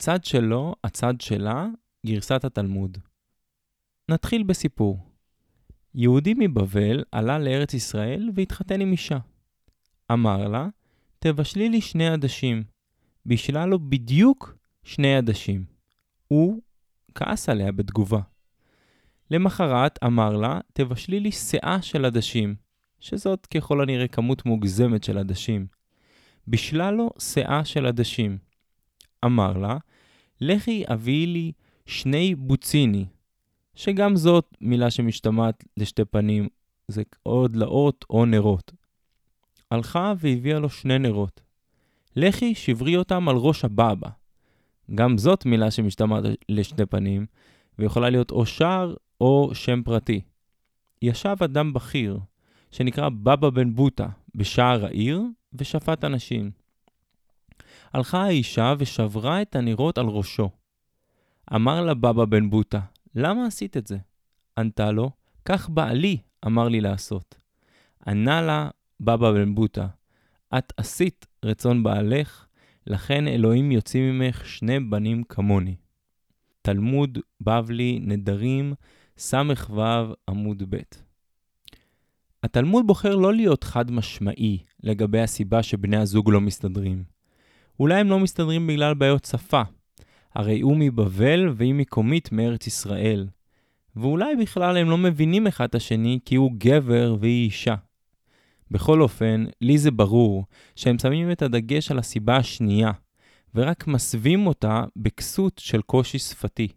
הצד שלו, הצד שלה, גרסת התלמוד. נתחיל בסיפור. יהודי מבבל עלה לארץ ישראל והתחתן עם אישה. אמר לה, תבשלי לי שני עדשים. בישלה לו בדיוק שני עדשים. הוא כעס עליה בתגובה. למחרת אמר לה, תבשלי לי שאה של עדשים, שזאת ככל הנראה כמות מוגזמת של עדשים. בישלה לו שאה של עדשים. אמר לה, לכי הביאי לי שני בוציני, שגם זאת מילה שמשתמעת לשתי פנים, זה או דלאות או נרות. הלכה והביאה לו שני נרות. לכי שברי אותם על ראש הבאבא. גם זאת מילה שמשתמעת לשתי פנים, ויכולה להיות או שער או שם פרטי. ישב אדם בכיר, שנקרא בבא בן בוטה, בשער העיר, ושפט אנשים. הלכה האישה ושברה את הנרות על ראשו. אמר לה בבא בן בוטה, למה עשית את זה? ענתה לו, כך בעלי אמר לי לעשות. ענה לה בבא בן בוטה, את עשית רצון בעלך, לכן אלוהים יוציא ממך שני בנים כמוני. תלמוד בבלי נדרים ס"ו עמוד ב'. התלמוד בוחר לא להיות חד משמעי לגבי הסיבה שבני הזוג לא מסתדרים. אולי הם לא מסתדרים בגלל בעיות שפה, הרי הוא מבבל והיא מקומית מארץ ישראל. ואולי בכלל הם לא מבינים אחד את השני כי הוא גבר והיא אישה. בכל אופן, לי זה ברור שהם שמים את הדגש על הסיבה השנייה, ורק מסווים אותה בכסות של קושי שפתי.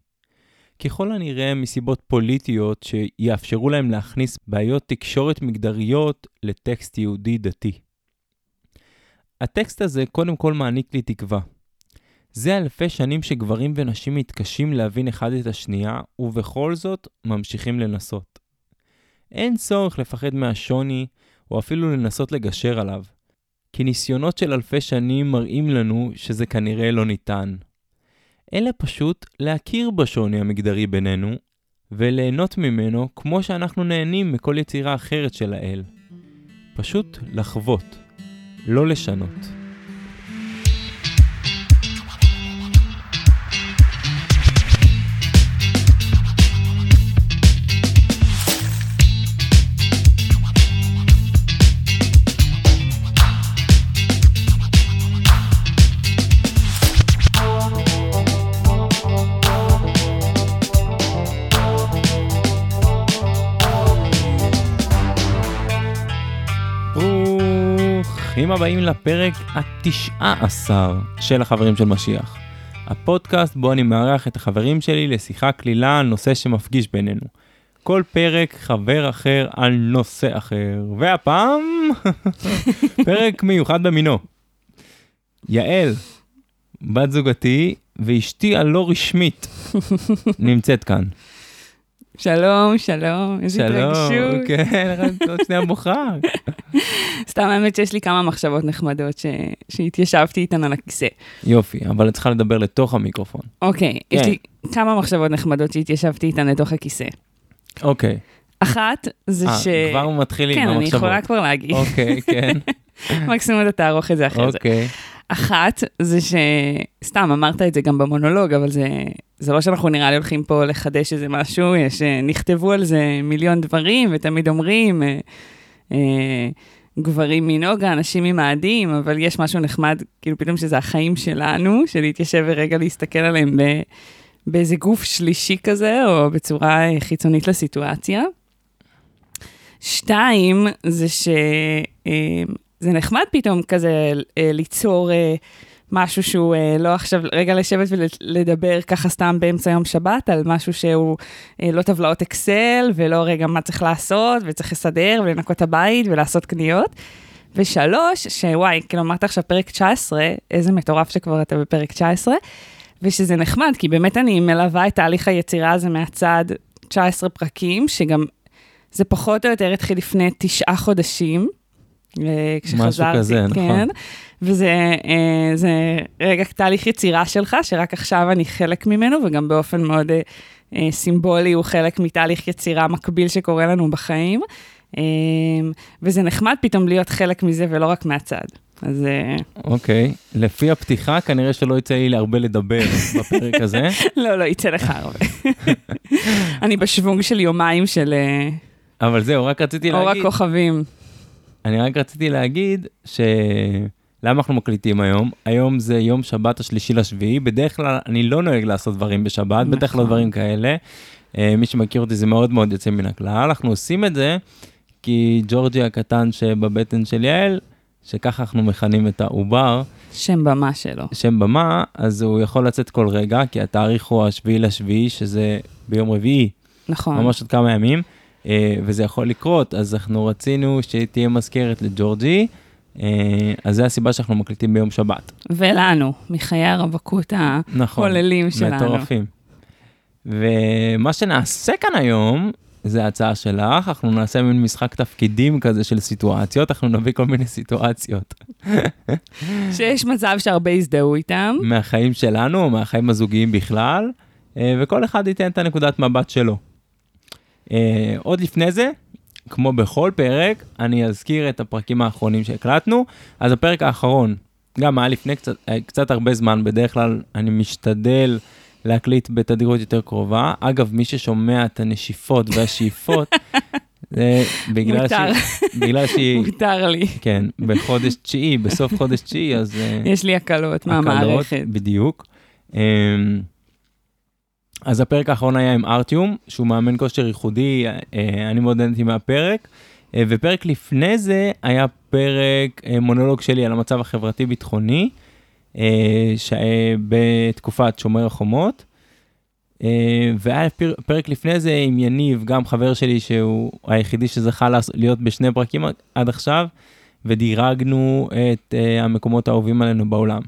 ככל הנראה מסיבות פוליטיות שיאפשרו להם להכניס בעיות תקשורת מגדריות לטקסט יהודי דתי. הטקסט הזה קודם כל מעניק לי תקווה. זה אלפי שנים שגברים ונשים מתקשים להבין אחד את השנייה, ובכל זאת ממשיכים לנסות. אין צורך לפחד מהשוני, או אפילו לנסות לגשר עליו, כי ניסיונות של אלפי שנים מראים לנו שזה כנראה לא ניתן. אלא פשוט להכיר בשוני המגדרי בינינו, וליהנות ממנו כמו שאנחנו נהנים מכל יצירה אחרת של האל. פשוט לחוות, לא לשנות. הבאים לפרק התשעה עשר של החברים של משיח. הפודקאסט בו אני מארח את החברים שלי לשיחה קלילה על נושא שמפגיש בינינו. כל פרק חבר אחר על נושא אחר, והפעם פרק מיוחד במינו. יעל, בת זוגתי ואשתי הלא רשמית, נמצאת כאן. שלום, שלום, איזה התרגשות. שלום, כן, עוד שנייה בוכה. סתם האמת שיש לי כמה מחשבות נחמדות ש... שהתיישבתי איתן על הכיסא. יופי, אבל את צריכה לדבר לתוך המיקרופון. אוקיי, כן. יש לי כמה מחשבות נחמדות שהתיישבתי איתן לתוך הכיסא. אוקיי. אחת, זה אה, ש... כבר מתחילים כן, עם אני המחשבות. יכולה כבר להגיד. אוקיי, כן, מקסימום אתה תערוך את זה אחרי זה. אוקיי. אחת, זה ש... סתם, אמרת את זה גם במונולוג, אבל זה, זה לא שאנחנו נראה לי הולכים פה לחדש איזה משהו, יש... אה, נכתבו על זה מיליון דברים, ותמיד אומרים, אה, אה, גברים מנוגה, נשים ממאדים, אבל יש משהו נחמד, כאילו פתאום שזה החיים שלנו, של להתיישב ורגע להסתכל עליהם ב... באיזה גוף שלישי כזה, או בצורה אה, חיצונית לסיטואציה. שתיים, זה ש... אה, זה נחמד פתאום כזה אה, ליצור אה, משהו שהוא אה, לא עכשיו, רגע לשבת ולדבר ככה סתם באמצע יום שבת על משהו שהוא לא טבלאות אקסל ולא רגע מה צריך לעשות וצריך לסדר ולנקות הבית ולעשות קניות. ושלוש, שוואי, כאילו אמרת עכשיו פרק 19, איזה מטורף שכבר אתה בפרק 19, ושזה נחמד, כי באמת אני מלווה את תהליך היצירה הזה מהצד 19 פרקים, שגם זה פחות או יותר התחיל לפני תשעה חודשים. אה, כשחזרתי, כזה, נכון. כן, וזה אה, זה רגע תהליך יצירה שלך, שרק עכשיו אני חלק ממנו, וגם באופן מאוד אה, סימבולי הוא חלק מתהליך יצירה מקביל שקורה לנו בחיים. וזה נחמד פתאום להיות חלק מזה ולא רק מהצד. אז אוקיי. לפי הפתיחה, כנראה שלא יצא לי הרבה לדבר בפרק הזה. לא, לא, יצא לך הרבה. אני בשוונג של יומיים של אבל זהו, רק רציתי אור להגיד, הכוכבים. אני רק רציתי להגיד ש... למה אנחנו מקליטים היום? היום זה יום שבת השלישי לשביעי, בדרך כלל אני לא נוהג לעשות דברים בשבת, בטח לא נכון. דברים כאלה. אה, מי שמכיר אותי זה מאוד מאוד יוצא מן הכלל. אנחנו עושים את זה כי ג'ורג'י הקטן שבבטן של יעל, שככה אנחנו מכנים את העובר, שם במה שלו. שם במה, אז הוא יכול לצאת כל רגע, כי התאריך הוא השביעי לשביעי, שזה ביום רביעי, נכון. ממש עוד כמה ימים, וזה יכול לקרות, אז אנחנו רצינו שתהיה מזכרת לג'ורג'י, אה, אז זה הסיבה שאנחנו מקליטים ביום שבת. ולנו, מחיי הרווקות נכון, הכוללים שלנו. מטורפים. ומה שנעשה כאן היום, זה ההצעה שלך, אנחנו נעשה מין משחק תפקידים כזה של סיטואציות, אנחנו נביא כל מיני סיטואציות שיש מצב שהרבה יזדהו איתם. מהחיים שלנו, מהחיים הזוגיים בכלל, אה, וכל אחד ייתן את הנקודת מבט שלו. אה, עוד לפני זה, כמו בכל פרק, אני אזכיר את הפרקים האחרונים שהקלטנו. אז הפרק האחרון, גם היה לפני קצת, אה, קצת הרבה זמן, בדרך כלל אני משתדל להקליט בתדירות יותר קרובה. אגב, מי ששומע את הנשיפות והשאיפות, זה בגלל, מותר. שהיא, בגלל שהיא, מותר לי. כן, בחודש תשיעי, בסוף חודש תשיעי, אז... אה, יש לי הקלות הקלות, מהמערכת. בדיוק. אז הפרק האחרון היה עם ארטיום, שהוא מאמן כושר ייחודי, אה, אני מאוד נהניתי מהפרק. אה, ופרק לפני זה היה פרק אה, מונולוג שלי על המצב החברתי-ביטחוני, בתקופת שומר החומות. והיה פר- פרק לפני זה עם יניב, גם חבר שלי שהוא היחידי שזכה להיות בשני פרקים עד עכשיו, ודירגנו את המקומות האהובים עלינו בעולם.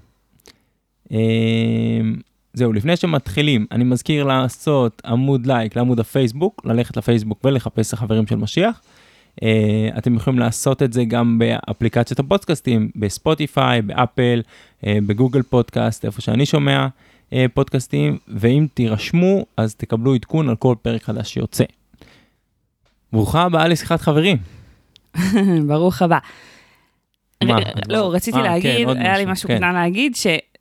אה, זהו, לפני שמתחילים, אני מזכיר לעשות עמוד לייק לעמוד הפייסבוק, ללכת לפייסבוק ולחפש החברים של משיח. Uh, אתם יכולים לעשות את זה גם באפליקציות הפודקאסטים, בספוטיפיי, באפל, uh, בגוגל פודקאסט, איפה שאני שומע uh, פודקאסטים, ואם תירשמו, אז תקבלו עדכון על כל פרק חדש שיוצא. ברוכה הבאה לשיחת חברים. ברוך הבא. מה? את לא, רציתי אה, כן, להגיד, היה לי משהו, כן. קטן להגיד,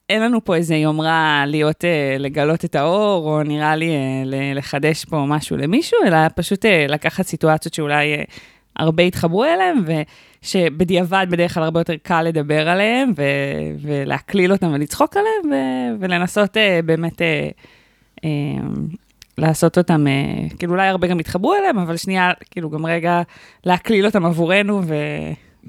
שאין לנו פה איזה יומרה להיות, אה, לגלות את האור, או נראה לי אה, לחדש פה משהו למישהו, אלא פשוט אה, לקחת סיטואציות שאולי הרבה יתחברו אליהן, ושבדיעבד בדרך כלל הרבה יותר קל לדבר עליהן, ו- ולהקליל אותן ולצחוק עליהן, ו- ולנסות באמת... לעשות אותם, כאילו אולי הרבה גם יתחברו אליהם, אבל שנייה, כאילו גם רגע להקליל אותם עבורנו, ו...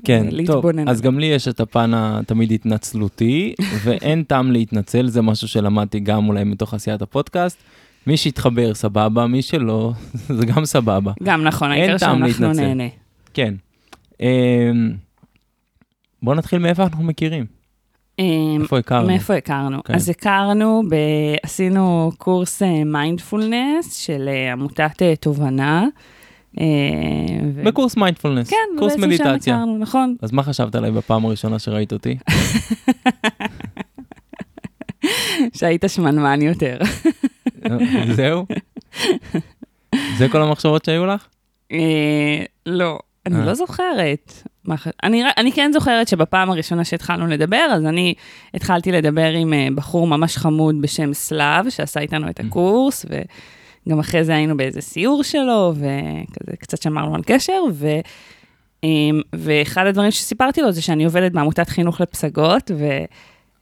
כן, טוב, להתבונן. אז גם לי יש את הפן התמיד התנצלותי, ואין טעם להתנצל, זה משהו שלמדתי גם אולי מתוך עשיית הפודקאסט. מי שיתחבר סבבה, מי שלא, זה גם סבבה. גם נכון, העיקר שאנחנו להתנצל. נהנה. כן. אמ, בוא נתחיל מאיפה אנחנו מכירים, אמ, איפה הכרנו. מאיפה הכרנו? כן. אז הכרנו, ב... עשינו קורס מיינדפולנס של אה, עמותת אה, תובנה. אה, ו- בקורס מיינדפולנס, כן, קורס בעצם שם מדיטציה. הכרנו, נכון. אז מה חשבת עליי בפעם הראשונה שראית אותי? שהיית שמנמן יותר. זהו? זה כל המחשבות שהיו לך? אה, לא, אני אה. לא זוכרת. אני, אני כן זוכרת שבפעם הראשונה שהתחלנו לדבר, אז אני התחלתי לדבר עם אה, בחור ממש חמוד בשם סלאב, שעשה איתנו את הקורס, וגם אחרי זה היינו באיזה סיור שלו, וכזה קצת שמרנו על קשר, ו... אמ, ואחד הדברים שסיפרתי לו זה שאני עובדת בעמותת חינוך לפסגות, ו...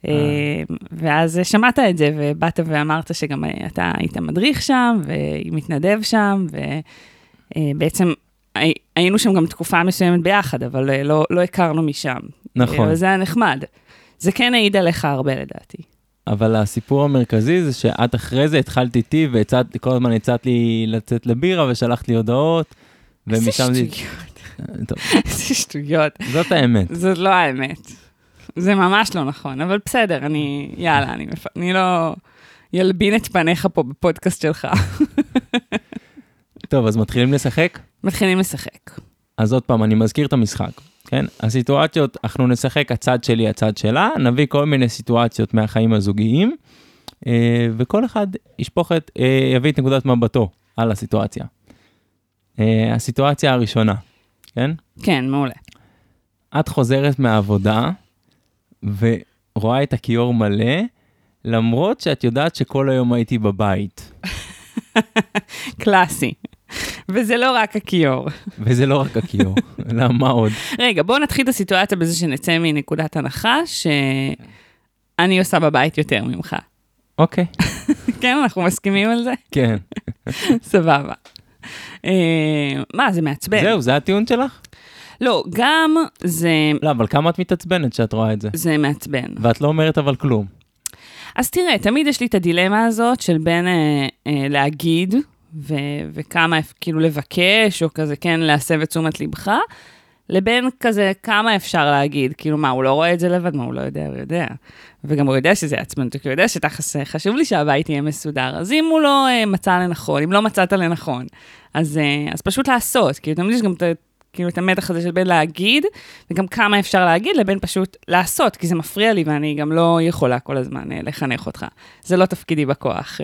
אה. אמ, ואז שמעת את זה, ובאת ואמרת שגם אה, אתה היית מדריך שם, ומתנדב שם, ובעצם היינו שם גם תקופה מסוימת ביחד, אבל אה, לא, לא הכרנו משם. נכון. אבל זה היה נחמד. זה כן העיד עליך הרבה לדעתי. אבל הסיפור המרכזי זה שאת אחרי זה התחלת איתי והצעת, כל הזמן הצעת לי לצאת לבירה ושלחת לי הודעות. איזה. שטויות, טוב, איזה שטויות. זאת האמת. זאת לא האמת. זה ממש לא נכון, אבל בסדר, אני, יאללה, אני, מפ... אני לא ילבין את פניך פה בפודקאסט שלך. טוב, אז מתחילים לשחק? מתחילים לשחק. אז עוד פעם, אני מזכיר את המשחק, כן? הסיטואציות, אנחנו נשחק הצד שלי, הצד שלה, נביא כל מיני סיטואציות מהחיים הזוגיים, אה, וכל אחד ישפוך את, אה, יביא את נקודת מבטו על הסיטואציה. אה, הסיטואציה הראשונה, כן? כן, מעולה. את חוזרת מהעבודה, ורואה את הכיור מלא, למרות שאת יודעת שכל היום הייתי בבית. קלאסי. וזה לא רק הכיור. וזה לא רק הכיור, אלא מה עוד? רגע, בואו נתחיל את הסיטואציה בזה שנצא מנקודת הנחה שאני עושה בבית יותר ממך. אוקיי, כן, אנחנו מסכימים על זה? כן. סבבה. אה, מה, זה מעצבן. זהו, זה הטיעון שלך? לא, גם זה, לא, אבל כמה את מתעצבנת שאת רואה את זה? זה מעצבן. ואת לא אומרת אבל כלום. אז תראה, תמיד יש לי את הדילמה הזאת של בין אה, אה, להגיד, ו- וכמה, כאילו לבקש, או כזה כן להסב את תשומת לבך, לבין כזה כמה אפשר להגיד, כאילו מה, הוא לא רואה את זה לבד, מה, הוא לא יודע, הוא יודע. וגם הוא יודע שזה אותו, כי הוא יודע שתכלס אה, חשוב לי שהבית יהיה מסודר. אז אם הוא לא אה, מצא לנכון, אם לא מצאת לנכון, אז, אה, אז פשוט לעשות, כאילו תמיד יש גם את ה- כאילו את המתח הזה של בין להגיד, וגם כמה אפשר להגיד, לבין פשוט לעשות, כי זה מפריע לי ואני גם לא יכולה כל הזמן לחנך אותך. זה לא תפקידי בכוח,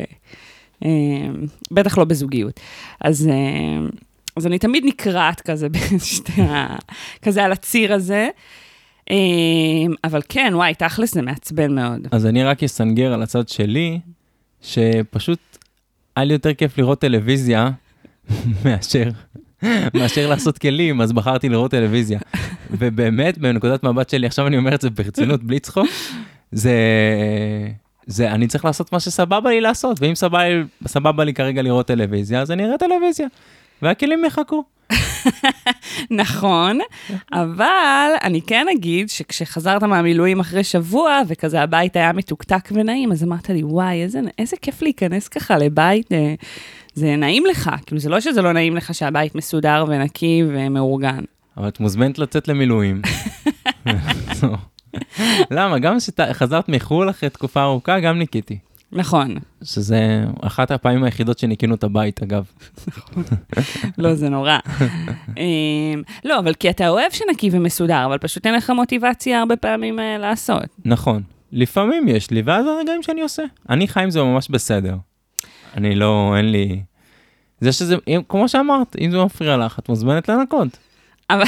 בטח לא בזוגיות. אז, אה, אז אני תמיד נקרעת כזה בין ה... כזה על הציר הזה. אה, אבל כן, וואי, תכלס זה מעצבן מאוד. אז אני רק אסנגר על הצד שלי, שפשוט היה לי יותר כיף לראות טלוויזיה מאשר, מאשר לעשות כלים, אז בחרתי לראות טלוויזיה. ובאמת, בנקודת מבט שלי, עכשיו אני אומר את זה ברצינות, בלי צחוק, זה... זה, אני צריך לעשות מה שסבבה לי לעשות, ואם סבבה סבבה לי כרגע לראות טלוויזיה, אז אני אראה טלוויזיה, והכלים יחכו. נכון, אבל אני כן אגיד שכשחזרת מהמילואים אחרי שבוע, וכזה הבית היה מתוקתק ונעים, אז אמרת לי, וואי, איזה, איזה כיף להיכנס ככה לבית, אה, זה נעים לך, כאילו זה לא שזה לא נעים לך שהבית מסודר ונקי ומאורגן. אבל את מוזמנת לצאת למילואים. למה? גם כשחזרת מחו"ל אחרי תקופה ארוכה, גם ניקיתי. נכון, שזה אחת הפעמים היחידות שניקינו את הבית, אגב. לא, זה נורא. אמ, לא, אבל כי אתה אוהב שנקי ומסודר, אבל פשוט אין לך מוטיבציה הרבה פעמים אה, לעשות. נכון. לפעמים יש לי, ואז הרגעים שאני עושה. אני חי עם זה ממש בסדר. אני לא, אין לי... זה שזה, אם- כמו שאמרת, אם זה מפריע לך, את מוזמנת לנקות. אבל...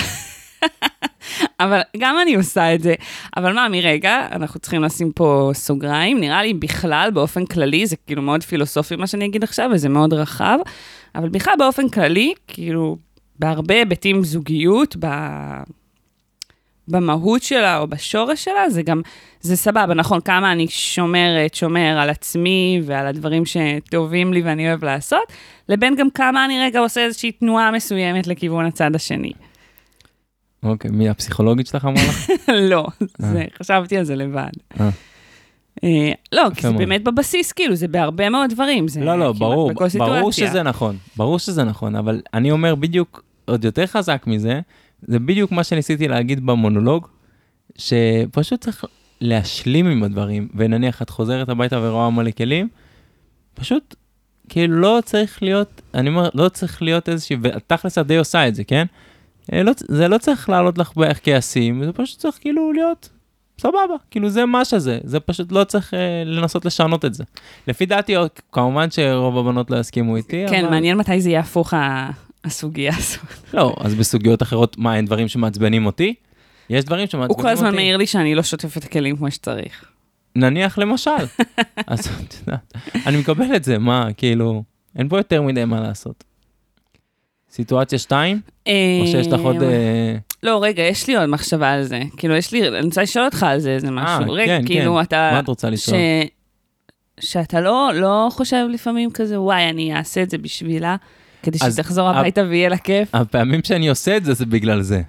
אבל גם אני עושה את זה. אבל מה, מרגע, אנחנו צריכים לשים פה סוגריים, נראה לי בכלל, באופן כללי, זה כאילו מאוד פילוסופי מה שאני אגיד עכשיו, וזה מאוד רחב, אבל בכלל באופן כללי, כאילו, בהרבה היבטים זוגיות, ב... במהות שלה או בשורש שלה, זה גם, זה סבבה, נכון, כמה אני שומרת, שומר על עצמי ועל הדברים שטובים לי ואני אוהב לעשות, לבין גם כמה אני רגע עושה איזושהי תנועה מסוימת לכיוון הצד השני. אוקיי, מי הפסיכולוגית שלך אמרה לך? לא, זה, חשבתי על זה לבד. אה. אה, לא, כי זה. באמת בבסיס, כאילו, זה בהרבה מאוד דברים. לא, לא, ברור, ברור. שזה נכון, ברור שזה נכון, אבל אני אומר בדיוק, עוד יותר חזק מזה, זה בדיוק מה שניסיתי להגיד במונולוג, שפשוט צריך להשלים עם הדברים, ונניח את חוזרת הביתה ורואה מלא כלים, פשוט, כאילו לא צריך להיות, אני אומר, לא צריך להיות איזושהי, ותכלס את די עושה את זה, כן? אה, לא, זה לא צריך לעלות לך בערך כעסים, זה פשוט צריך כאילו להיות סבבה, כאילו זה מה שזה, זה פשוט לא צריך אה, לנסות לשנות את זה. לפי דעתי, עוד- כמובן שרוב הבנות לא יסכימו איתי, כן, אבל... מעניין מתי זה יהיה הפוך ה- הסוגיה הזאת. לא, אז בסוגיות אחרות, מה, אין דברים שמעצבנים אותי? יש דברים שמעצבנים הוא אותי. כל הזמן מעיר לי שאני לא שוטפת את הכלים כמו שצריך. נניח למשל. אז את יודעת, אני מקבל את זה, מה, כאילו, אין פה יותר מדי מה לעשות. סיטואציה 2? או שיש לך עוד... אה, לא, רגע, יש לי עוד מחשבה על זה. כאילו, יש לי, אני רוצה לשאול אותך על זה איזה משהו. רגע, כן, כאילו, כן. אתה... מה את רוצה לשאול? ש... שאתה לא, לא חושב לפעמים כזה, וואי, אני אעשה את זה בשבילה, כדי שתחזור הביתה ויהיה לה כיף. הפעמים שאני עושה את זה, זה בגלל זה.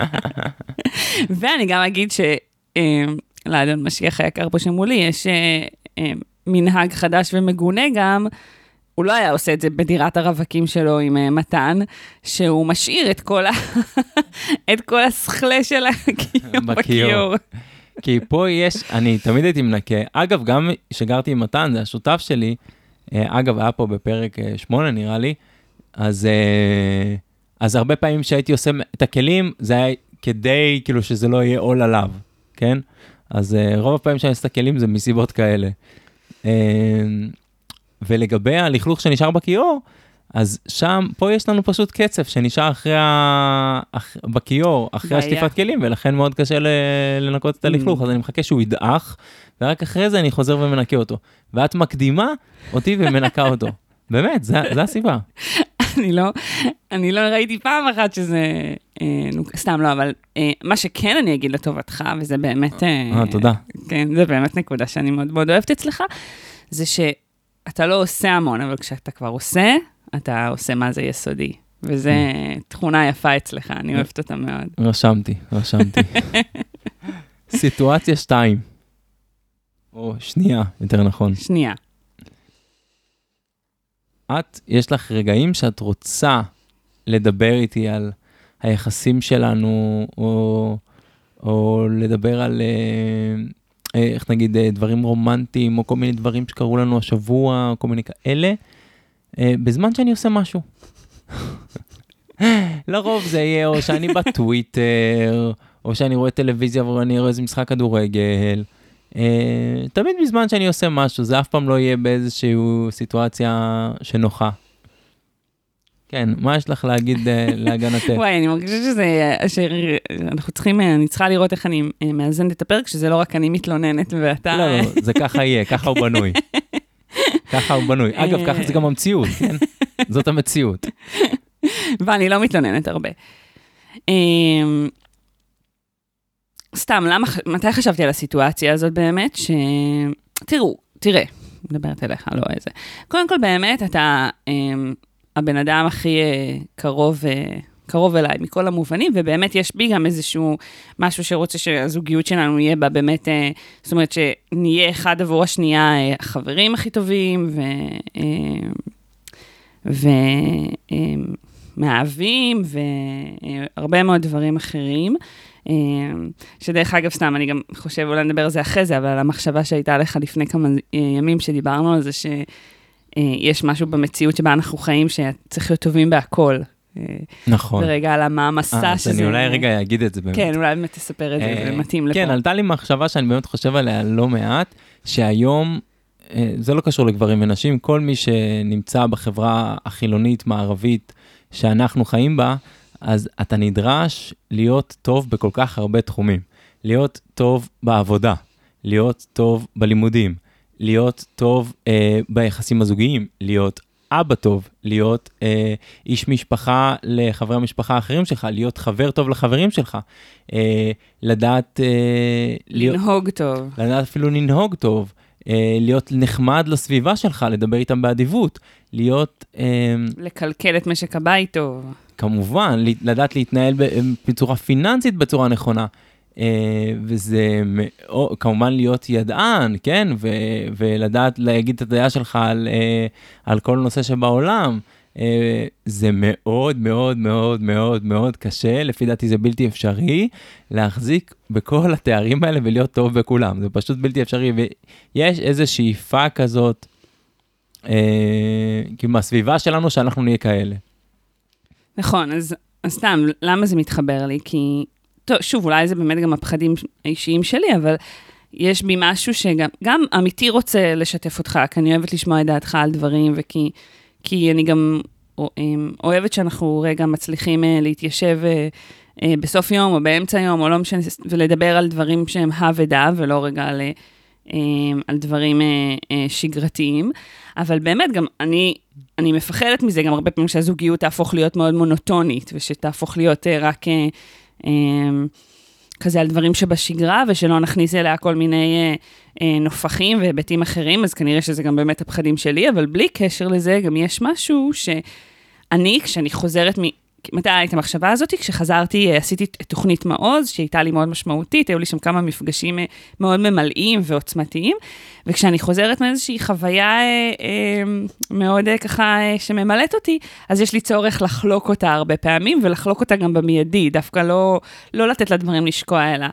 ואני גם אגיד ש... אה, לאדון משיח היקר פה שמולי, יש אה, אה, מנהג חדש ומגונה גם, הוא לא היה עושה את זה בדירת הרווקים שלו עם אה, מתן, שהוא משאיר את כל, ה... את כל הסכלה של הכיור בכיור. כי פה יש, אני תמיד הייתי מנקה. אגב, גם כשגרתי עם מתן, זה השותף שלי, אה, אגב, היה פה בפרק אה, שמונה נראה לי, אז, אה, אז הרבה פעמים שהייתי עושה את הכלים, זה היה כדי כאילו שזה לא יהיה עול עליו, כן? אז אה, רוב הפעמים שאני עושה את הכלים זה מסיבות כאלה. ולגבי הלכלוך שנשאר בכיור, אז שם, פה יש לנו פשוט קצף שנשאר אחרי ה... אח... בכיור, אחרי בעיה. השטיפת כלים, ולכן מאוד קשה ל... לנקות את הלכלוך, Mm. אז אני מחכה שהוא ידעך, ורק אחרי זה אני חוזר ומנקה אותו. ואת מקדימה אותי ומנקה אותו. באמת, זה הסיבה. אני לא, אני לא ראיתי פעם אחת שזה, אה, נו, סתם לא, אבל אה, מה שכן אני אגיד לטובתך, וזה באמת, אה, אה, תודה. כן, זה באמת נקודה שאני מאוד מאוד אוהבת אצלך, זה שאתה לא עושה המון, אבל כשאתה כבר עושה, אתה עושה מה זה יסודי. וזו תכונה יפה אצלך, אני אוהבת אותה מאוד. רשמתי, רשמתי. סיטואציה 2. או שנייה, יותר נכון. שנייה. את, יש לך רגעים שאת רוצה לדבר איתי על היחסים שלנו, או, או לדבר על, אה, איך נגיד, אה, דברים רומנטיים, או כל מיני דברים שקרו לנו השבוע, או כל מיני כאלה, אה, בזמן שאני עושה משהו. לרוב זה יהיה או שאני בטוויטר, או שאני רואה טלוויזיה ואני רואה איזה משחק כדורגל. תמיד בזמן שאני עושה משהו, זה אף פעם לא יהיה באיזושהי סיטואציה שנוחה. כן, מה יש לך להגיד uh, להגנתך? וואי, אני מרגישה שזה, שאנחנו צריכים, אני צריכה לראות איך אני אה, מאזנת את הפרק, שזה לא רק אני מתלוננת ואתה... לא, לא, זה ככה יהיה, ככה הוא בנוי. ככה הוא בנוי. אגב, ככה זה גם המציאות, כן? זאת המציאות. ואני לא מתלוננת הרבה. אמ, סתם, למה, מתי חשבתי על הסיטואציה הזאת באמת? ש... תראו, תראה, מדברת אליך, לא איזה. קודם כל, באמת, אתה אמ, הבן אדם הכי אה, קרוב, אה, קרוב אליי מכל המובנים, ובאמת יש בי גם איזשהו משהו שרוצה שהזוגיות שלנו יהיה בה באמת, אה, זאת אומרת, שנהיה אחד עבור השנייה החברים הכי טובים, ו... ו... אה, מאהבים והרבה מאוד דברים אחרים. שדרך אגב, סתם, אני גם חושב, אולי נדבר על זה אחרי זה, אבל המחשבה שהייתה לך לפני כמה ימים שדיברנו על זה, שיש משהו במציאות שבה אנחנו חיים שצריך להיות טובים בהכל. אה, נכון. ורגע, על המעמסה אה, אז שזה... אני אולי רגע אגיד את זה באמת. כן, אולי באמת תספר את זה, אה, זה מתאים לפה. כן, עלתה לי מחשבה שאני באמת חושב עליה לא מעט, שהיום, אה, זה לא קשור לגברים ונשים, כל מי שנמצא בחברה החילונית, מערבית, שאנחנו חיים בה, אז אתה נדרש להיות טוב בכל כך הרבה תחומים. להיות טוב בעבודה, להיות טוב בלימודים, להיות טוב אה, ביחסים הזוגיים, להיות אבא טוב, להיות אה, איש משפחה לחברי המשפחה האחרים שלך, להיות חבר טוב לחברים שלך, אה, לדעת... אה, להיות, לנהוג טוב. לדעת אפילו לנהוג טוב, אה, להיות נחמד לסביבה שלך, לדבר איתם באדיבות, להיות... אה, לקלקל את משק הבית טוב. כמובן, לדעת להתנהל בצורה פיננסית בצורה נכונה. Uh, וזה כמובן להיות ידען, כן? ולדעת להגיד את הדעה שלך על, uh, על כל נושא שבעולם. Uh, זה מאוד מאוד מאוד מאוד מאוד קשה, לפי דעתי זה בלתי אפשרי להחזיק בכל התארים האלה ולהיות טוב בכולם, זה פשוט בלתי אפשרי, ויש איזו שאיפה כזאת, uh, כאילו מהסביבה שלנו שאנחנו נהיה כאלה. נכון, אז, אז סתם, למה זה מתחבר לי? כי, טוב, שוב, אולי זה באמת גם הפחדים האישיים שלי, אבל יש בי משהו שגם גם אמיתי רוצה לשתף אותך, כי אני אוהבת לשמוע את דעתך על דברים, וכי כי אני גם אמ, אוהבת שאנחנו רגע מצליחים אה, להתיישב אה, אה, בסוף יום או באמצע יום, או לא משנה, ולדבר על דברים שהם הא ודא, ולא רגע על... על דברים שגרתיים, אבל באמת גם אני, אני מפחדת מזה גם הרבה פעמים שהזוגיות תהפוך להיות מאוד מונוטונית, ושתהפוך להיות רק כזה על דברים שבשגרה, ושלא נכניס אליה כל מיני אה, אה, נופחים והיבטים אחרים, אז כנראה שזה גם באמת הפחדים שלי, אבל בלי קשר לזה, גם יש משהו שאני, כשאני חוזרת. מתי הייתה המחשבה הזאת? כשחזרתי, עשיתי את תוכנית מעוז, שהייתה לי מאוד משמעותית, היו לי שם כמה מפגשים מאוד ממלאים ועוצמתיים, וכשאני חוזרת מאיזושהי חוויה אה, אה, מאוד אה, ככה אה, שממלאת אותי, אז יש לי צורך לחלוק אותה הרבה פעמים, ולחלוק אותה גם במיידי, דווקא לא, לא לתת לדברים לשקוע, אלא...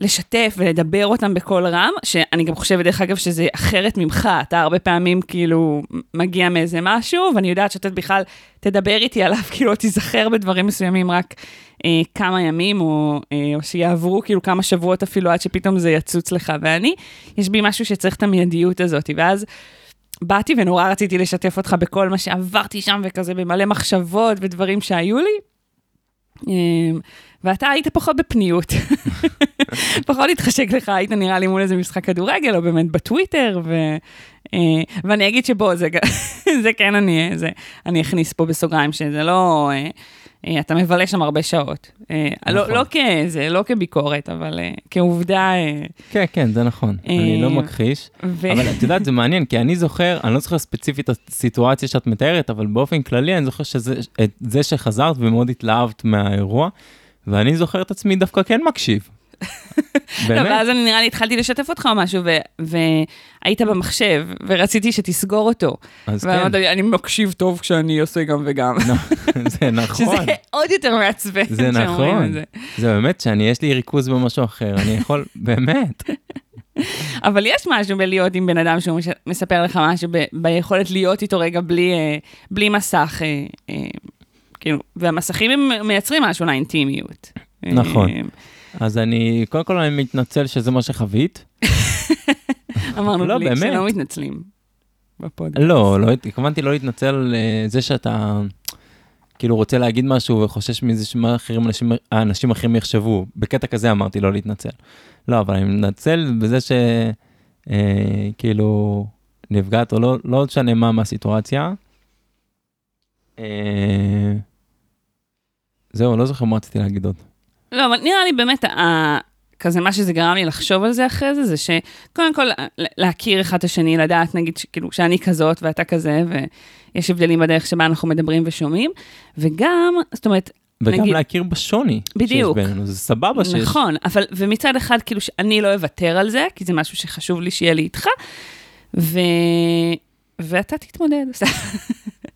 אה, לשתף ולדבר אותם בקול רם, שאני גם חושבת, דרך אגב, שזה אחרת ממך, אתה הרבה פעמים כאילו מגיע מאיזה משהו, ואני יודעת שאתה בכלל תדבר איתי עליו, כאילו תיזכר בדברים מסוימים רק אה, כמה ימים, או, אה, או שיעברו כאילו כמה שבועות אפילו עד שפתאום זה יצוץ לך, ואני, יש בי משהו שצריך את המיידיות הזאת, ואז באתי ונורא רציתי לשתף אותך בכל מה שעברתי שם, וכזה במלא מחשבות ודברים שהיו לי. אמ, ואתה היית פחות בפניות. פחות התחשק לך, היית נראה לי מול איזה משחק כדורגל, או באמת בטוויטר, ו... אה, ואני אגיד שבוא, זה, זה כן אני, זה, אני אכניס פה בסוגריים, שזה לא... אה, אה, אתה מבלה שם הרבה שעות. לא, נכון. לא, לא כזה, לא כביקורת, אבל כעובדה... כן, כן, זה נכון, אני לא מכחיש. ו... אבל את יודעת, זה מעניין, כי אני זוכר, אני לא זוכר ספציפית את הסיטואציה שאת מתארת, אבל באופן כללי אני זוכר שזה שחזרת ומאוד התלהבת מהאירוע, ואני זוכר את עצמי דווקא כן מקשיב. באמת? לא, ואז אני נראה לי התחלתי לשתף אותך או משהו, והיית במחשב, ורציתי שתסגור אותו. אז כן. ואמרת לי, אני מקשיב טוב כשאני עושה גם וגם. זה נכון. שזה עוד יותר מעצבן. זה נכון. זה באמת שאני, יש לי ריכוז במשהו אחר, אני יכול, באמת. אבל יש משהו בלהיות עם בן אדם שהוא מספר לך משהו, ביכולת להיות איתו רגע בלי, אה, בלי מסך. אה, אה, כאילו, והמסכים הם מייצרים משהו לאינטימיות. נכון. אז אני, קודם כל אני מתנצל שזה מה שחווית. אמרנו לא, בלי שלא מתנצלים בפודקאסט. לא, לא, התכוונתי לא להתנצל על אה, זה שאתה כאילו רוצה להגיד משהו וחושש מזה שמה אחרים, אנשים, האנשים אחרים יחשבו. בקטע כזה אמרתי לא להתנצל. לא, אבל אני מתנצל בזה שכאילו אה, נפגעת או לא, לא משנה מה מהסיטואציה. אה, זהו, לא זוכר מה רציתי להגיד עוד. לא, אבל נראה לי באמת, ה... כזה מה שזה גרם לי לחשוב על זה אחרי זה, זה שקודם כל להכיר אחד את השני, לדעת נגיד, כאילו, שאני כזאת ואתה כזה, ויש הבדלים בדרך שבה אנחנו מדברים ושומעים, וגם, זאת אומרת, וגם נגיד, להכיר בשוני בדיוק. שיש בינינו, זה סבבה שיש. נכון, אבל, ומצד אחד, כאילו, שאני לא אוותר על זה, כי זה משהו שחשוב לי שיהיה לי איתך, ו... ואתה תתמודד.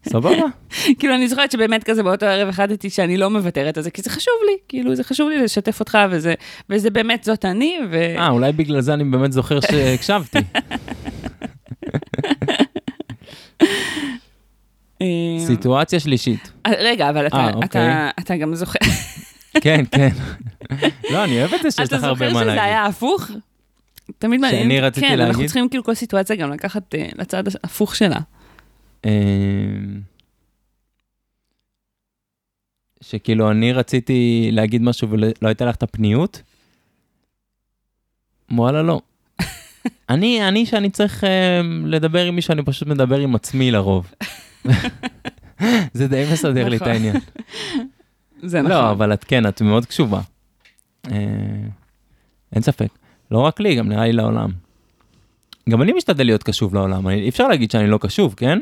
סבבה. כאילו, אני זוכרת שבאמת כזה באותו ערב החלטתי שאני לא מוותרת על זה, כי זה חשוב לי, כאילו, זה חשוב לי לשתף אותך, וזה, וזה באמת זאת אני, ו... אה, אולי בגלל זה אני באמת זוכר שהקשבתי. סיטואציה שלישית. אה, רגע, אבל אתה, 아, אה, אוקיי. אתה, אתה גם זוכר... כן, כן. לא, אני אוהב את זה שיש לך הרבה מה להגיד. אתה זוכר שזה היה הפוך? תמיד מעניין. שאני רציתי כן, להגיד? כן, אנחנו צריכים כאילו כל סיטואציה גם לקחת uh, לצד ההפוך שלה. אמ, שכאילו אני רציתי להגיד משהו ולא הייתה לך את הפניות? וואלה לא. אני, אני שאני צריך uh, לדבר עם מישהו, אני פשוט מדבר עם עצמי לרוב. זה די מסדר לי את נכון. העניין. זה לא, נכון. לא, אבל את כן, את מאוד קשובה. Uh, אין ספק. לא רק לי, גם נראה לי לעולם. גם אני משתדל להיות קשוב לעולם, אי אפשר להגיד שאני לא קשוב, כן?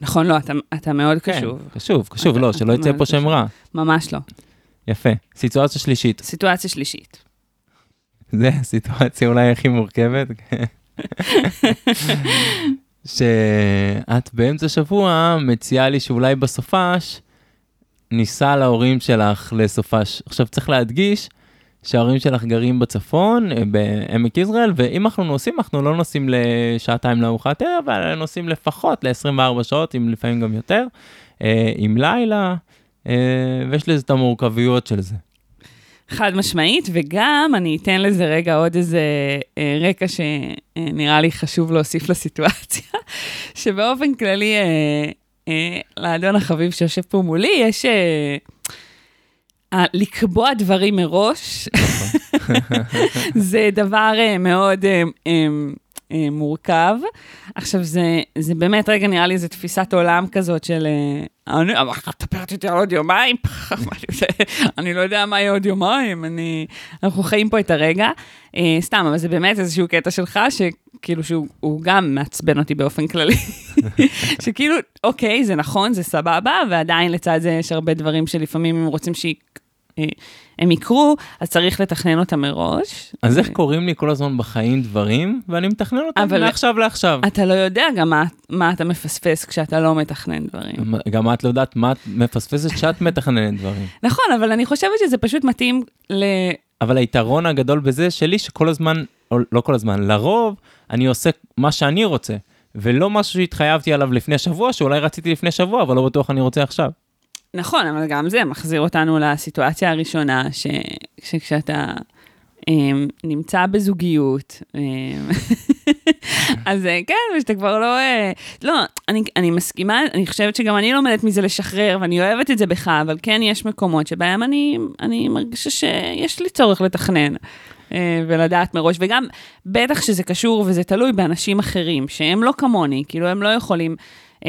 נכון, לא, אתה, אתה מאוד כן, קשוב. קשוב, קשוב, אתה, לא, שלא יצא פה שם רע. ממש לא. יפה. סיטואציה שלישית. סיטואציה שלישית. זה הסיטואציה אולי הכי מורכבת. שאת באמצע שבוע מציעה לי שאולי בסופש ניסע להורים שלך לסופש. עכשיו צריך להדגיש שההורים שלך גרים בצפון, אה, בעמק יזרעאל, ואם אנחנו נוסעים, אנחנו לא נוסעים לשעתיים לארוחת ערב, אלא נוסעים לפחות ל-24 שעות, אם לפעמים גם יותר, אה, עם לילה, אה, ויש לזה את המורכבויות של זה. חד משמעית, וגם אני אתן לזה רגע עוד איזה רקע שנראה לי חשוב להוסיף לסיטואציה, שבאופן כללי, לאדון החביב שיושב פה מולי, יש... לקבוע דברים מראש, זה דבר אה, מאוד אה, אה, מורכב. עכשיו, זה, זה באמת, רגע, נראה לי, זו תפיסת עולם כזאת של... אני, את מדברת איתי על עוד יומיים? אני לא יודע מה יהיה עוד יומיים, אני... אנחנו חיים פה את הרגע. סתם, אבל זה באמת איזשהו קטע שלך, שכאילו שהוא גם מעצבן אותי באופן כללי. שכאילו, אוקיי, זה נכון, זה סבבה, ועדיין לצד זה יש הרבה דברים שלפעמים הם רוצים שהיא... אה, הם יקרו, אז צריך לתכנן אותם מראש. אז איך קורים לי כל הזמן בחיים דברים, ואני מתכנן אותם מעכשיו לעכשיו. אתה לא יודע גם מה, מה אתה מפספס כשאתה לא מתכנן דברים. גם את לא יודעת מה את מפספסת כשאת מתכננת דברים. נכון, אבל אני חושבת שזה פשוט מתאים ל... אבל היתרון הגדול בזה שלי, שכל הזמן, או לא כל הזמן, לרוב, אני עושה מה שאני רוצה, ולא משהו שהתחייבתי עליו לפני שבוע, שאולי רציתי לפני שבוע, אבל לא בטוח אני רוצה עכשיו. נכון, אבל גם זה מחזיר אותנו לסיטואציה הראשונה, ש, שכשאתה um, נמצא בזוגיות, um, אז אה, כן, ושאתה כבר לא... אה, לא, אני, אני מסכימה, אני חושבת שגם אני לומדת מזה לשחרר, ואני אוהבת את זה בך, אבל כן יש מקומות שבהם אני, אני מרגישה שיש לי צורך לתכנן. אה, ולדעת מראש, וגם בטח שזה קשור וזה תלוי באנשים אחרים, שהם לא כמוני, כאילו הם לא יכולים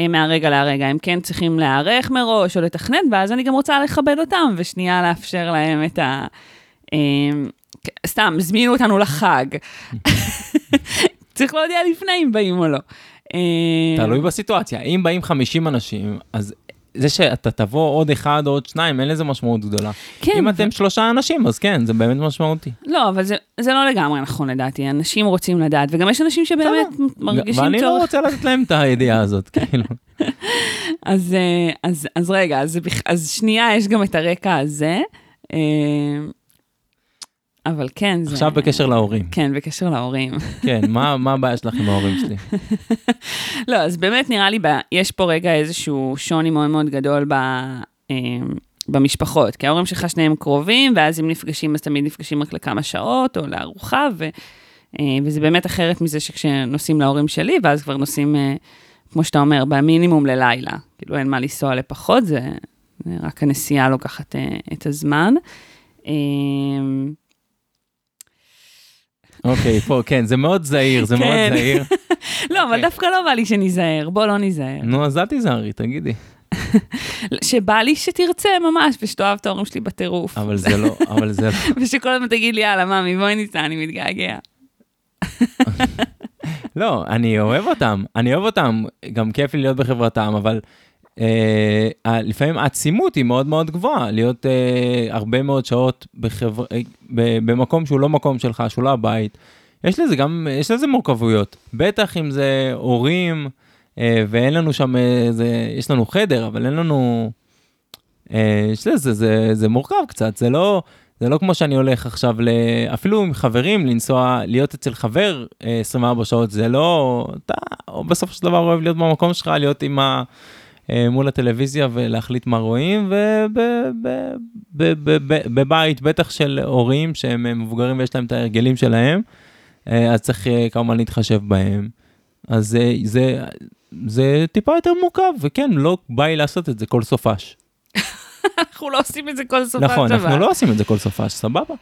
מהרגע להרגע, הם כן צריכים להיערך מראש או לתכנן, ואז אני גם רוצה לכבד אותם, ושנייה לאפשר להם את ה... אה, סתם, הזמינו אותנו לחג. צריך להודיע לפני אם באים או לא. אה, תלוי בסיטואציה. אם באים 50 אנשים, אז זה שאתה תבוא עוד אחד או עוד שניים, אין לזה משמעות גדולה. כן, אם אתם שלושה אנשים, אז כן, זה באמת משמעותי. לא, אבל זה, זה לא לגמרי נכון לדעתי, אנשים רוצים לדעת, וגם יש אנשים שבאמת מרגישים ואני לא צורך. רוצה לתת להם את הידיעה הזאת, כאילו. אז, אה, אז, אז רגע, אז, אז שנייה, יש גם את הרקע הזה. אבל כן, זה... עכשיו בקשר להורים. כן, בקשר להורים. כן, מה מה הבעיה שלך עם ההורים שלי? לא, אז באמת נראה לי, ב... יש פה רגע איזשהו שוני מאוד מאוד גדול ב... אה, במשפחות, כי ההורים שלך שניהם קרובים, ואז אם נפגשים, אז תמיד נפגשים רק לכמה שעות, או לארוחה, ו... אה, וזה באמת אחרת מזה שכשנוסעים להורים שלי, ואז כבר נוסעים, אה, כמו שאתה אומר, במינימום ללילה. כאילו, אין מה לנסוע לפחות, זה, זה רק הנסיעה לוקחת אה, את הזמן. אוקיי, פה, כן, זה מאוד זהיר, זה מאוד כן. זהיר. לא, אבל אוקיי. דווקא לא בא לי שניזהר, בוא לא ניזהר. נו, אז אל תיזהרי, תגידי. שבא לי שתרצה ממש, ושתאהב את ההורים שלי בטירוף. אבל זה לא, אבל זה... ושכל הזמן תגיד לי, יאללה, ממי, בואי ניסע, אני מתגעגע. לא, אני אוהב אותם, אני אוהב אותם, גם כיף לי להיות בחברתם, אבל לפעמים העצימות היא מאוד מאוד גבוהה, להיות אה, הרבה מאוד שעות בחבר... אה, ב- במקום שהוא לא מקום שלך, שהוא לא הבית. יש לזה גם, יש לזה מורכבויות, בטח אם זה הורים, אה, ואין לנו שם איזה, יש לנו חדר, אבל אין לנו... אה, יש לזה, זה, זה מורכב קצת, זה לא, זה לא כמו שאני הולך עכשיו, ל... אפילו עם חברים, לנסוע, להיות אצל חבר אה, 24 שעות, זה לא, אתה בסופו של דבר אוהב להיות במקום שלך, להיות עם ה... אה, מול הטלוויזיה ולהחליט מה רואים, ובבית, בטח של הורים שהם מבוגרים ויש להם את ההרגלים שלהם, אה, אז צריך אה, כמובן להתחשב בהם. אז זה, זה, זה טיפה יותר מורכב, וכן, לא בא לי לעשות את זה כל סופש. אנחנו לא עושים את זה כל סוף נכון, אנחנו לא עושים את זה כל סופש, סבבה.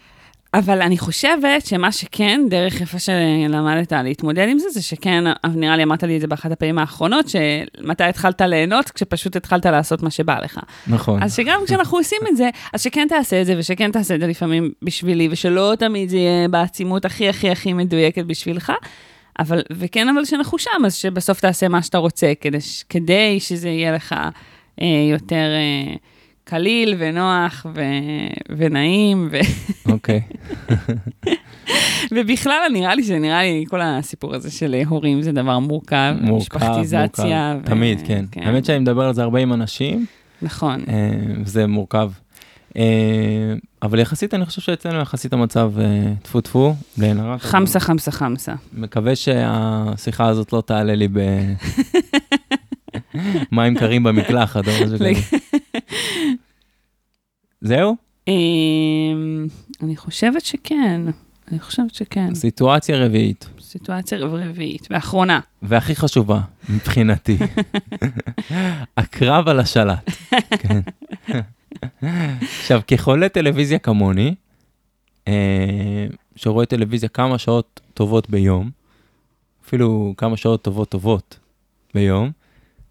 אבל אני חושבת שמה שכן, דרך יפה שלמדת להתמודד עם זה, זה שכן, נראה לי אמרת לי את זה באחת הפעמים האחרונות, שמתי התחלת ליהנות, כשפשוט התחלת לעשות מה שבא לך. נכון. אז שגם כשאנחנו עושים את זה, אז שכן תעשה את זה, ושכן תעשה את זה לפעמים בשבילי, ושלא תמיד זה יהיה בעצימות הכי הכי הכי מדויקת בשבילך. אבל, וכן, אבל שאנחנו שם, אז שבסוף תעשה מה שאתה רוצה, כדי, כדי שזה יהיה לך אה, יותר אה, קליל ונוח ו, ונעים, ו, אוקיי. ובכלל, נראה לי שנראה לי כל הסיפור הזה של הורים זה דבר מורכב, מורכב, משפחתיזציה. מורכב. תמיד, כן. האמת שאני מדבר על זה הרבה עם אנשים, נכון. אה, וזה מורכב. אה, אבל יחסית, אני חושב שאצלנו יחסית המצב אה, טפו טפו, בלי עין הרע. חמסה, חמסה, חמסה. מקווה שהשיחה הזאת לא תעלה לי ב... מים קרים במקלחת או משהו כזה. זהו? אמ, אני חושבת שכן, אני חושבת שכן. סיטואציה רביעית, סיטואציה רביעית, ואחרונה. והכי חשובה מבחינתי, הקרב על השלט. כן. עכשיו, כחולה טלוויזיה כמוני, אה, שרואה טלוויזיה כמה שעות טובות ביום, אפילו כמה שעות טובות טובות ביום,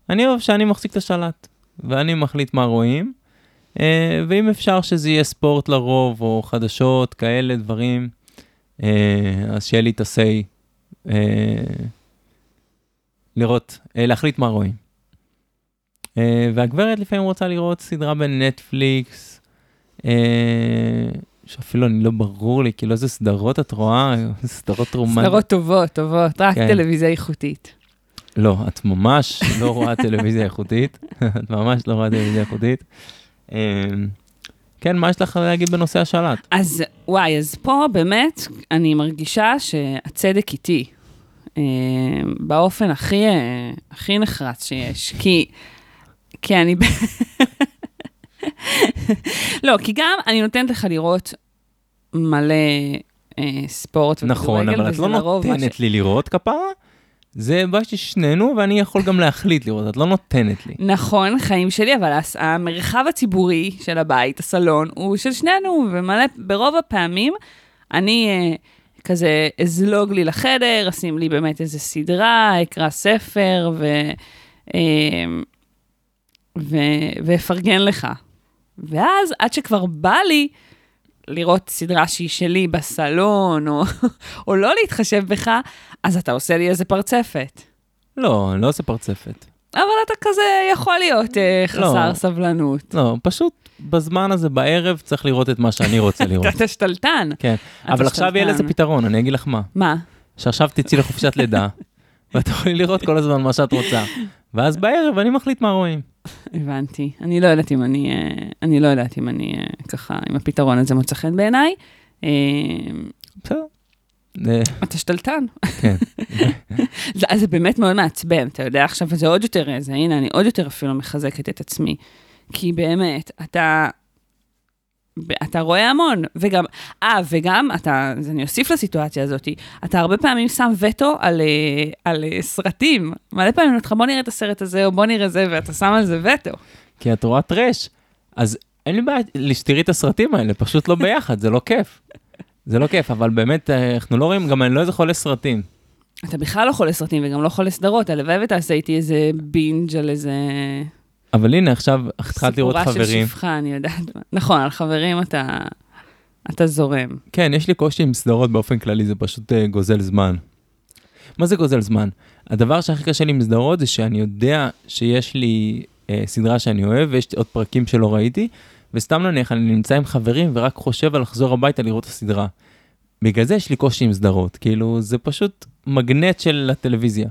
אני אוהב שאני מחזיק את השלט, ואני מחליט מה רואים, אה, ואם אפשר שזה יהיה ספורט לרוב, או חדשות, כאלה דברים, אה, אז שיהיה לי את ה-say, אה, לראות, להחליט מה רואים. והגברת לפעמים רוצה לראות סדרה בנטפליקס, שאפילו אני לא ברור לי, כאילו איזה סדרות את רואה, סדרות רומנטיות. סדרות טובות, טובות, רק כן. טלוויזיה איכותית. לא, את ממש לא רואה טלוויזיה איכותית, את ממש לא רואה טלוויזיה איכותית. אה, כן, מה יש לך להגיד בנושא השלט? אז וואי, אז פה באמת אני מרגישה שהצדק איתי. אה, באופן הכי, אה, הכי נחרץ שיש. כי, כי אני... לא, כי גם אני נותנת לך לראות מלא אה, ספורט נכון, אבל את לא מה ש- נותנת לי לראות כפרה, זה בעיה של שנינו, ואני יכול גם להחליט לראות, את לא נותנת לי. נכון, חיים שלי, אבל המרחב הציבורי של הבית, הסלון, הוא של שנינו, ומלא, ברוב הפעמים, אני אה, כזה אזלוג לי לחדר, אשים לי באמת איזה סדרה, אקרא ספר, ו, אה, ו, ואפרגן לך. ואז, עד שכבר בא לי לראות סדרה שהיא שלי בסלון, או, או לא להתחשב בך, אז אתה עושה לי איזה פרצפת. לא, אני לא עושה פרצפת. אבל אתה כזה יכול להיות אה, חסר לא. סבלנות. לא, פשוט בזמן הזה בערב צריך לראות את מה שאני רוצה לראות. אתה שתלטן. כן, אתה אבל עכשיו יהיה לזה שתלטן. פתרון, אני אגיד לך מה. מה? שעכשיו תצאי לחופשת לידה, ואת יכולה לראות כל הזמן מה שאת רוצה. ואז בערב אני מחליט מה רואים. הבנתי. אני לא יודעת אם אני, אה, אני לא יודעת אם אני אה, ככה, אם הפתרון הזה מוצא חן בעיניי. אה, בסדר. אתה שתלטן. כן. אז זה באמת מאוד מעצבן, אתה יודע, עכשיו זה עוד יותר, זה, הנה, אני עוד יותר אפילו מחזקת את עצמי. כי באמת, אתה, אתה רואה המון, וגם, אה, וגם, אתה, אז אני אוסיף לסיטואציה הזאת, אתה הרבה פעמים שם וטו על, אה, על אה, סרטים. מלא פעמים אומרים לך, בוא נראה את הסרט הזה, או בוא נראה זה, ואתה שם על זה וטו. כי את רואה טרש, אז אין לי בעיה שתראי את הסרטים האלה, פשוט לא ביחד, זה לא כיף. זה לא כיף, אבל באמת, אה, אנחנו לא רואים, גם אני לא איזה חולה סרטים. אתה בכלל לא חולה סרטים וגם לא חולה סדרות, הלוואי ותעשה איתי איזה בינג' על איזה אבל הנה, עכשיו התחלת לראות סיפורה של חברים. שפחה, אני יודעת. נכון, על חברים אתה, אתה זורם. כן, יש לי קושי עם סדרות באופן כללי, זה פשוט אה, גוזל זמן. מה זה גוזל זמן? הדבר שהכי קשה לי עם סדרות זה שאני יודע שיש לי אה, סדרה שאני אוהב ויש עוד פרקים שלא ראיתי, וסתם נניח אני נמצא עם חברים ורק חושב על לחזור הביתה לראות את הסדרה. בגלל זה יש לי קושי עם סדרות, כאילו זה פשוט מגנט של הטלוויזיה.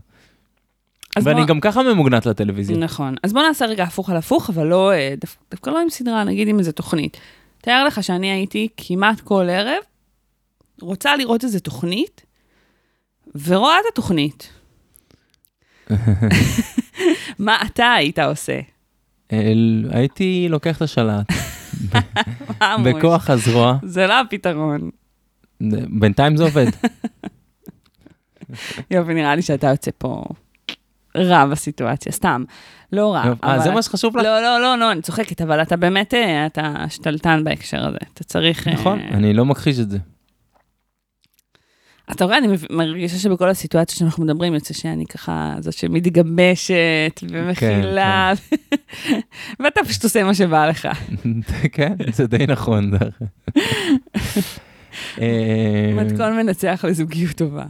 ואני בוא- גם ככה ממוגנט לטלוויזיה. נכון. אז בוא נעשה רגע הפוך על הפוך, אבל לא, אה, דו, דווקא לא עם סדרה, נגיד עם איזה תוכנית. תאר לך שאני הייתי כמעט כל ערב, רוצה לראות איזה תוכנית, ורואה את התוכנית. מה אתה היית עושה? אל- הייתי לוקח את השלט? בכוח הזרוע, זה לא הפתרון. בינתיים זה עובד. יופי, נראה לי שאתה יוצא פה רע בסיטואציה, סתם. לא רע. אה, אבל- זה מה שחשוב לך? לא, לא, לא, לא, אני צוחקת, אבל אתה באמת, אה, אתה שתלטן בהקשר הזה. אתה צריך... אה, נכון, אני לא מכחיש את זה. אתה רואה, אני מרגישה שבכל הסיטואציות שאנחנו מדברים, יוצא שאני ככה, זאת שמתגבשת ומכילה, ואתה פשוט עושה מה שבא לך. כן, זה די נכון. אה, מתכון מנצח לזוגיות טובה.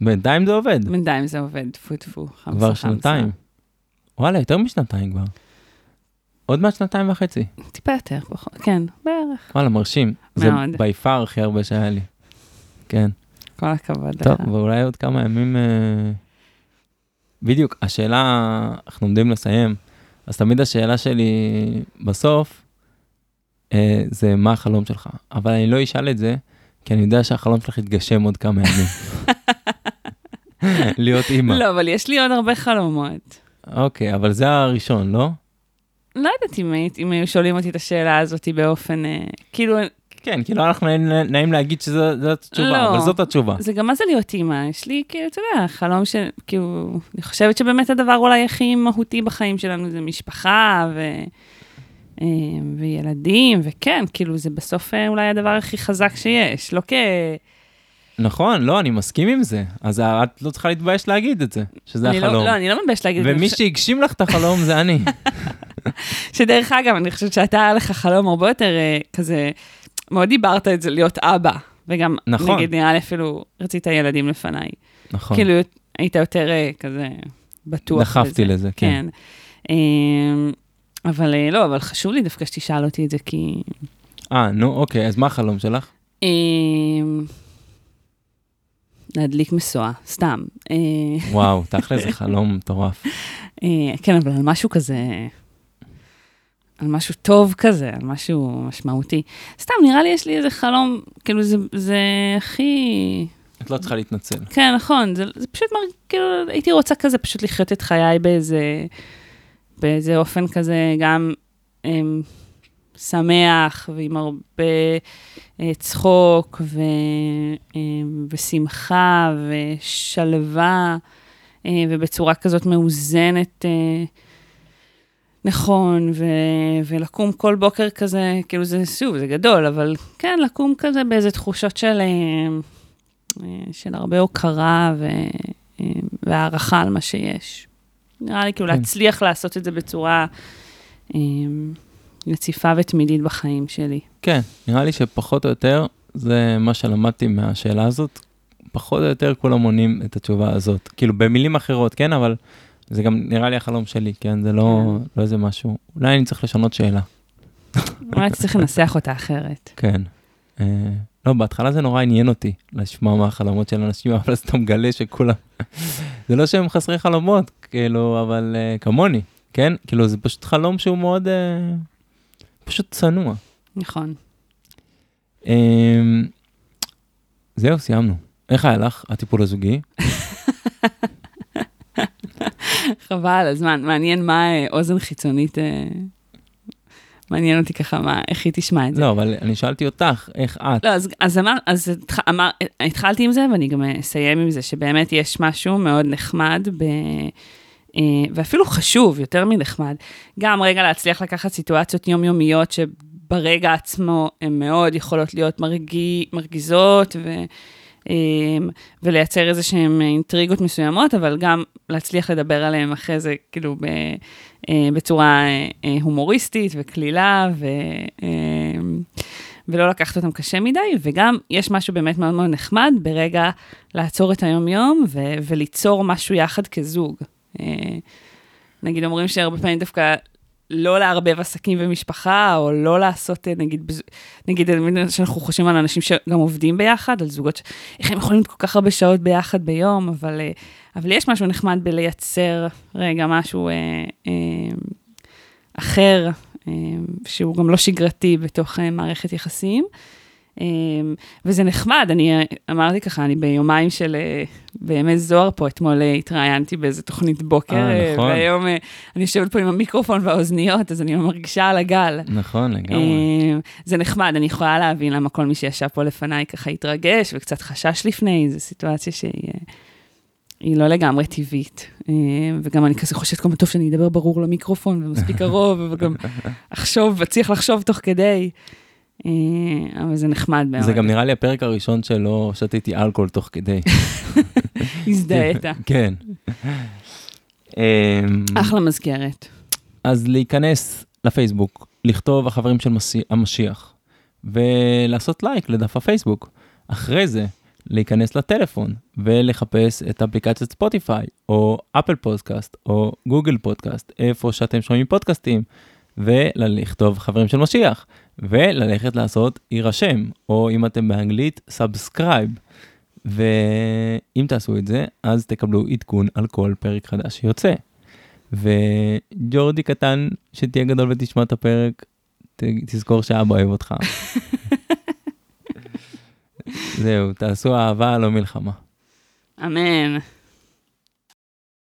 בינתיים זה עובד, בינתיים זה עובד, טפו טפו, חמסה כבר חמסה. שנתיים. וואלה, יותר משנתיים כבר. עוד מעט שנתיים וחצי. טיפה יותר, פחות, כן, בערך. וואלה, מרשים. זה מאוד. בי פאר הכי הרבה שהיה לי. כן. כל הכבוד לך. טוב, ואולי עוד כמה ימים... אה, בדיוק, השאלה, אנחנו עומדים לסיים, אז תמיד השאלה שלי בסוף, אה, זה מה החלום שלך. אבל אני לא אשאל את זה, כי אני יודע שהחלום שלך יתגשם עוד כמה ימים. להיות אימא. לא, אבל יש לי עוד הרבה חלומות. אוקיי, אבל זה הראשון, לא? לא יודעת אם, אם היו שואלים אותי את השאלה הזאת באופן, אה, כאילו, כן, כאילו אנחנו נעים- נעים להגיד שזאת התשובה, לא. אבל זאת התשובה. זה גם מה זה להיות אימא, יש לי, כאילו, אתה יודע, חלום של, כאילו, אני חושבת שבאמת הדבר אולי הכי מהותי בחיים שלנו זה משפחה ו... אה, וילדים, וכן, כאילו, זה בסוף אה, אולי הדבר הכי חזק שיש, לא כ... נכון, לא, אני מסכים עם זה. אז את לא צריכה להתבייש להגיד את זה, שזה לא, החלום. לא, אני לא מתביישת להגיד את זה. ומי שהגשים לך את החלום זה אני. שדרך אגב, אני חושבת שאתה, היה לך חלום הרבה יותר אה, כזה, מאוד דיברת את זה, להיות אבא. וגם, נכון. נגיד, נראה לי אפילו רצית ילדים לפניי. נכון. כאילו, היית יותר אה, כזה בטוח. דחפתי לזה, כן. כן. אבל אה, לא, אבל חשוב לי דווקא שתשאל אותי את זה, כי... אה, נו, אוקיי, אז מה החלום שלך? אמ, להדליק משואה, סתם. אה, וואו, תכל'ס זה חלום מטורף. אה, כן, אבל על משהו כזה, על משהו טוב כזה, על משהו משמעותי. סתם, נראה לי יש לי איזה חלום, כאילו זה, זה הכי... את לא צריכה להתנצל. כן, נכון, זה, זה פשוט מרג... כאילו, הייתי רוצה כזה פשוט לחיות את חיי באיזה, באיזה אופן כזה, גם אמ, שמח ועם הרבה אה, צחוק ו, אמ, ושמחה ושלווה. אה, ובצורה כזאת מאוזנת. אה, נכון, ו- ולקום כל בוקר כזה, כאילו זה, שוב, זה גדול, אבל כן, לקום כזה באיזה תחושות של, של הרבה הוקרה ו- והערכה על מה שיש. נראה לי כאילו כן. להצליח לעשות את זה בצורה אה, רציפה ותמידית בחיים שלי. כן, נראה לי שפחות או יותר, זה מה שלמדתי מהשאלה הזאת, פחות או יותר כולם עונים את התשובה הזאת. כאילו, במילים אחרות, כן, אבל זה גם נראה לי החלום שלי, כן? זה לא, לא איזה משהו. אולי אני צריך לשנות שאלה. אולי צריך לנסח אותה אחרת. כן. לא, בהתחלה זה נורא עניין אותי, לשמוע מה החלומות של אנשים, אבל אז אתה מגלה שכולם... זה לא שהם חסרי חלומות, כאילו, אבל אה, כמוני, כן? כאילו, זה פשוט חלום שהוא מאוד... אה, פשוט צנוע. נכון. אה, זהו, סיימנו. איך היה לך, הטיפול הזוגי? חבל הזמן. מעניין מה אה, אוזן חיצונית... מעניין אותי ככה, מה, איך היא תשמע את זה. לא, אבל אני שאלתי אותך, איך את? לא, אז, אז, אמר, אז התח, אמר, התחלתי עם זה, ואני גם אסיים עם זה, שבאמת יש משהו מאוד נחמד, ב, אה, ואפילו חשוב, יותר מנחמד. גם רגע להצליח לקחת סיטואציות יומיומיות, שברגע עצמו הן מאוד יכולות להיות מרגיע, מרגיזות, ו, ולייצר איזה שהן אינטריגות מסוימות, אבל גם להצליח לדבר עליהן אחרי זה, כאילו, ב, אה, בצורה אה, אה, הומוריסטית וקלילה, ו... אה, ולא לקחת אותם קשה מדי, וגם יש משהו באמת מאוד מאוד נחמד ברגע לעצור את היום-יום ו- וליצור משהו יחד כזוג. אה, נגיד אומרים שהרבה פעמים דווקא לא לערבב עסקים ומשפחה, או לא לעשות, אה, נגיד, נגיד, שאנחנו חושבים על אנשים שגם עובדים ביחד, על זוגות, ש- איך הם יכולים כל כך הרבה שעות ביחד ביום, אבל, אה, אבל יש משהו נחמד בלייצר רגע משהו אה, אה, אחר, אה, שהוא גם לא שגרתי בתוך אה, מערכת יחסים. אה, וזה נחמד, אני אה, אמרתי ככה, אני ביומיים של אה, באמת זוהר פה, אתמול אה, התראיינתי באיזה תוכנית בוקר, אה, נכון. והיום אני יושבת פה עם המיקרופון והאוזניות, אז אני מרגישה על הגל. נכון, לגמרי. אה, זה נחמד, אני יכולה להבין למה כל מי שישב פה לפניי ככה התרגש וקצת חשש לפני, זו סיטואציה שהיא היא לא לגמרי טבעית. אה, וגם אני כזה חושבת כמה טוב שאני אדבר ברור למיקרופון ומספיק קרוב, וגם אחשוב, אצליח לחשוב תוך כדי. אה, אבל זה נחמד מאוד. זה גם נראה לי הפרק הראשון שלא שתיתי אלכוהול תוך כדי. הזדהית. כן. אמ, אחלה מזכרת. אז להיכנס לפייסבוק, לכתוב החברים של המשיח, ולעשות לייק לדף הפייסבוק. אחרי זה, להיכנס לטלפון ולחפש את אפליקציית Spotify, או Apple Podcast, או Google Podcast, איפה שאתם שומעים פודקאסטים, ולכתוב חברים של משיח, וללכת לעשות הירשם, או אם אתם באנגלית, subscribe. ואם תעשו את זה, אז תקבלו עדכון על כל פרק חדש שיוצא. וג'ורדי קטן, שתהיה גדול ותשמע את הפרק, ת, תזכור שאבא אוהב אותך. זהו, תעשו אהבה, לא מלחמה. אמן.